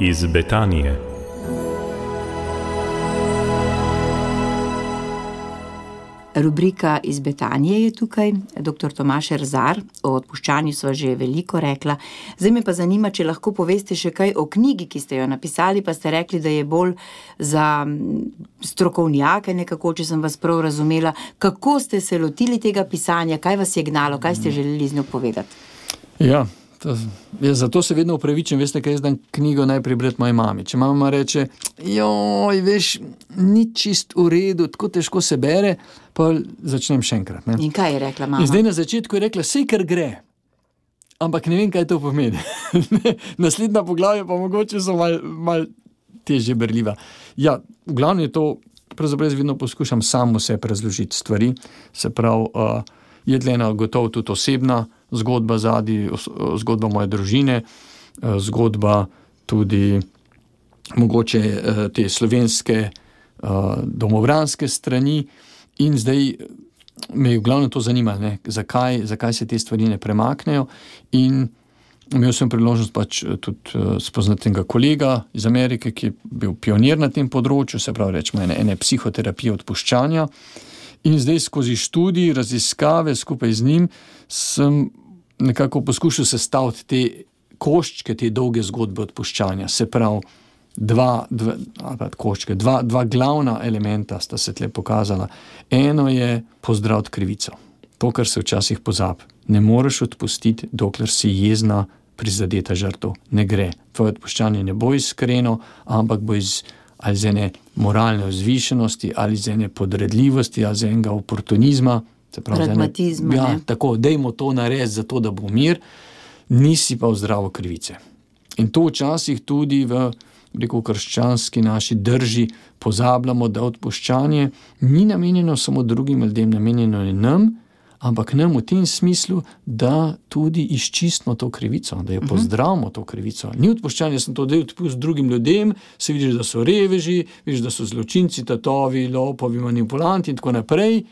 iz Betanije. Rubrika iz Betanije je tukaj, dr. Tomaš Erzar, o odpuščanju sva že veliko rekla. Zdaj me pa zanima, če lahko poveste še kaj o knjigi, ki ste jo napisali, pa ste rekli, da je bolj za strokovnjake, nekako, če sem vas prav razumela. Kako ste se lotili tega pisanja, kaj vas je gnalo, kaj ste želeli z njo povedati? Ja, To, ja, zato se vedno upravičujem, veste, kaj jaz dan knjigo najprej brati moji mami. Če mama reče, joj, veš, ni čist v redu, tako težko se bere, pa začnem še enkrat. Ne? In kaj je rekla mama? In zdaj na začetku je rekla, vse kar gre. Ampak ne vem, kaj to pomeni. Naslednja poglavja pa mogoče so mal, mal težje berljiva. Ja, v glavnem je to, pravzaprav jaz vedno poskušam samo sebi razložiti stvari, se pravi, uh, je tlena gotovo tudi osebna zgodba zadnji, zgodba moje družine, eh, zgodba tudi mogoče eh, te slovenske eh, domovranske strani. In zdaj me je v glavnem to zanimalo, zakaj, zakaj se te stvari ne premaknejo. In imel sem priložnost pač tudi spoznati enega kolega iz Amerike, ki je bil pionir na tem področju, se pravi, rečemo, ene, ene psihoterapije odpuščanja. In zdaj skozi študij, raziskave skupaj z njim, sem nekako poskušal sestaviti te koščke, te dolge zgodbe odpuščanja. Se pravi, dva, dva, koščke, dva, dva glavna elementa sta se tle pokazala. Eno je pozdraviti krivico, to, kar se včasih pozabi. Ne moreš odpustiti, dokler si jezna, prizadeta žrtev. Ne gre. Tvoje odpuščanje ne bo iskreno, ampak bo iz ali iz ene moralne vzvišenosti, ali iz ene podredljivosti, ali iz enega oportunizma. Pragmatizma. Ja, tako, da je to narediti, zato da bo mir, nisi pa v zdravo krivice. In to včasih tudi v rekel, krščanski naši drži pozabljamo, da odpuščanje ni namenjeno samo drugim ljudem, namenjeno je nam ampak ne v tem smislu, da tudi izčistimo to krivico, da jo mhm. pozdravimo to krivico. Ni odpuščanje, sem to del odpust drugim ljudem, se vidiš, da so reveži, vidiš, da so zločinci, tatovi, lopovi, manipulanti in tako naprej.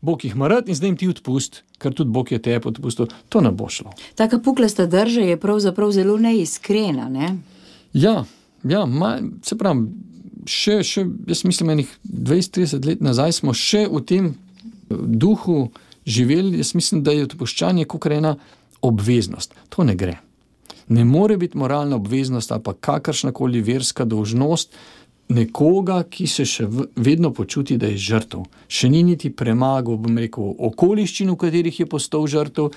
Bog jih mara in zdaj jim ti odpust, ker tudi Bog je tebi odpustil, to ne bo šlo. Taka puklasta drža je pravzaprav zelo neiskrena. Ne? Ja, ja ma, se pravi, še, še, jaz mislim, enih 20-30 let nazaj smo še v tem duhu živeli, jaz mislim, da je odpuščanje kot ena obveznost. To ne gre. Ne more biti moralna obveznost ali pa kakršna koli verska dolžnost nekoga, ki se še vedno počuti, da je žrtev. Še ni niti premagal, bom rekel, okoliščin, v katerih je postal žrtev,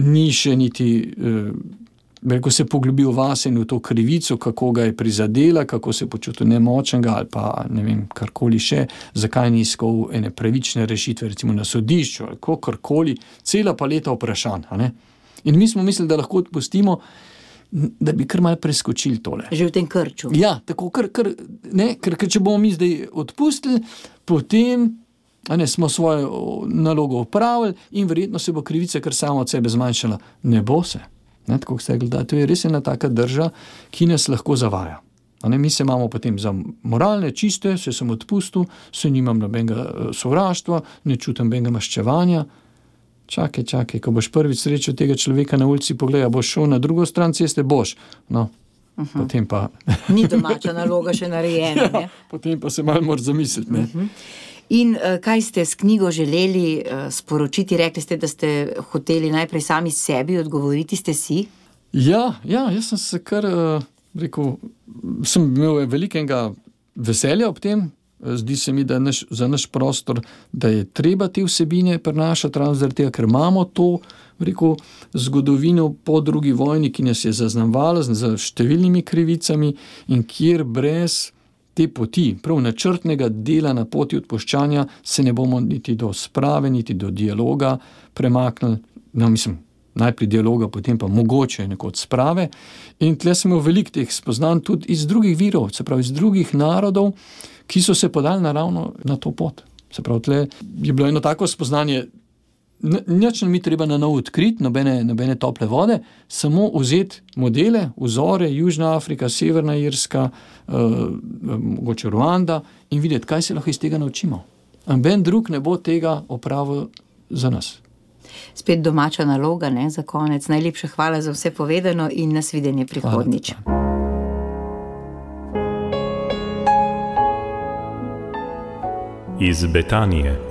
ni še niti. Eh, Ko se je poglobil vase in v to krivico, kako ga je prizadela, kako se je počutil nemočnega ali pa ne vem, karkoli še, zakaj ni iskal ene pravične rešitve, recimo na sodišču ali karkoli, cela paleta vprašanj. In mi smo mislili, da lahko odpustimo, da bi kar malce preskočili tole. Že v tem krču. Ja, tako, kar, kar, ne, ker, ker če bomo mi zdaj odpustili, potem. Ne, smo svojo nalogo opravili, in verjetno se bo krivica kar sama od sebe zmanjšala. Ne bo se. Ne, tako se gleda. To je res ena taka drža, ki nas lahko zavaja. Ne, mi se imamo potem za moralne, čiste, se sem odpustil, se nimam nobenega eh, sovraštva, ne čutim nobenega maščevanja. Čakaj, čakaj, ko boš prvič srečal tega človeka na ulici, pogledaj, boš šel na drugo stran ceste, boš. No, uh -huh. Potem pa. Ni domača naloga še narejena. ja, potem pa se malo moraš zamisliti. Uh -huh. In uh, kaj ste s knjigo želeli uh, sporočiti? Rekli ste, da ste hoteli najprej sami sebi odgovoriti, ste si? Ja, ja jaz sem se kar uh, rekel, sem imel velikega veselja ob tem. Zdi se mi, da je naš, za naš prostor, da je treba te vsebine prenašati, ravno zaradi tega, ker imamo to rekel, zgodovino po drugi vojni, ki nas je zaznamovala z številnimi krivicami in kjer brez te poti, prav načrtnega dela na poti odpuščanja, se ne bomo niti do sprave, niti do dialoga premaknili. No, mislim, najprej dialoga, potem pa mogoče neko sprave. In tle smo veliko teh spoznanj tudi iz drugih virov, se pravi iz drugih narodov, ki so se podali naravno na to pot. Se pravi, tle je bilo eno tako spoznanje. Nič ni treba na novo odkriti, nobene, nobene tople vode, samo vzeti modele, vzore, Južna Afrika, Severna Irska, eh, mogoče Ruanda in videti, kaj se lahko iz tega naučimo. Noben drug ne bo tega opravil za nas. Spet domača naloga, ne za konec. Najlepša hvala za vse povedano in nasvidenje prihodnič. Hvala, hvala. Iz Betanije.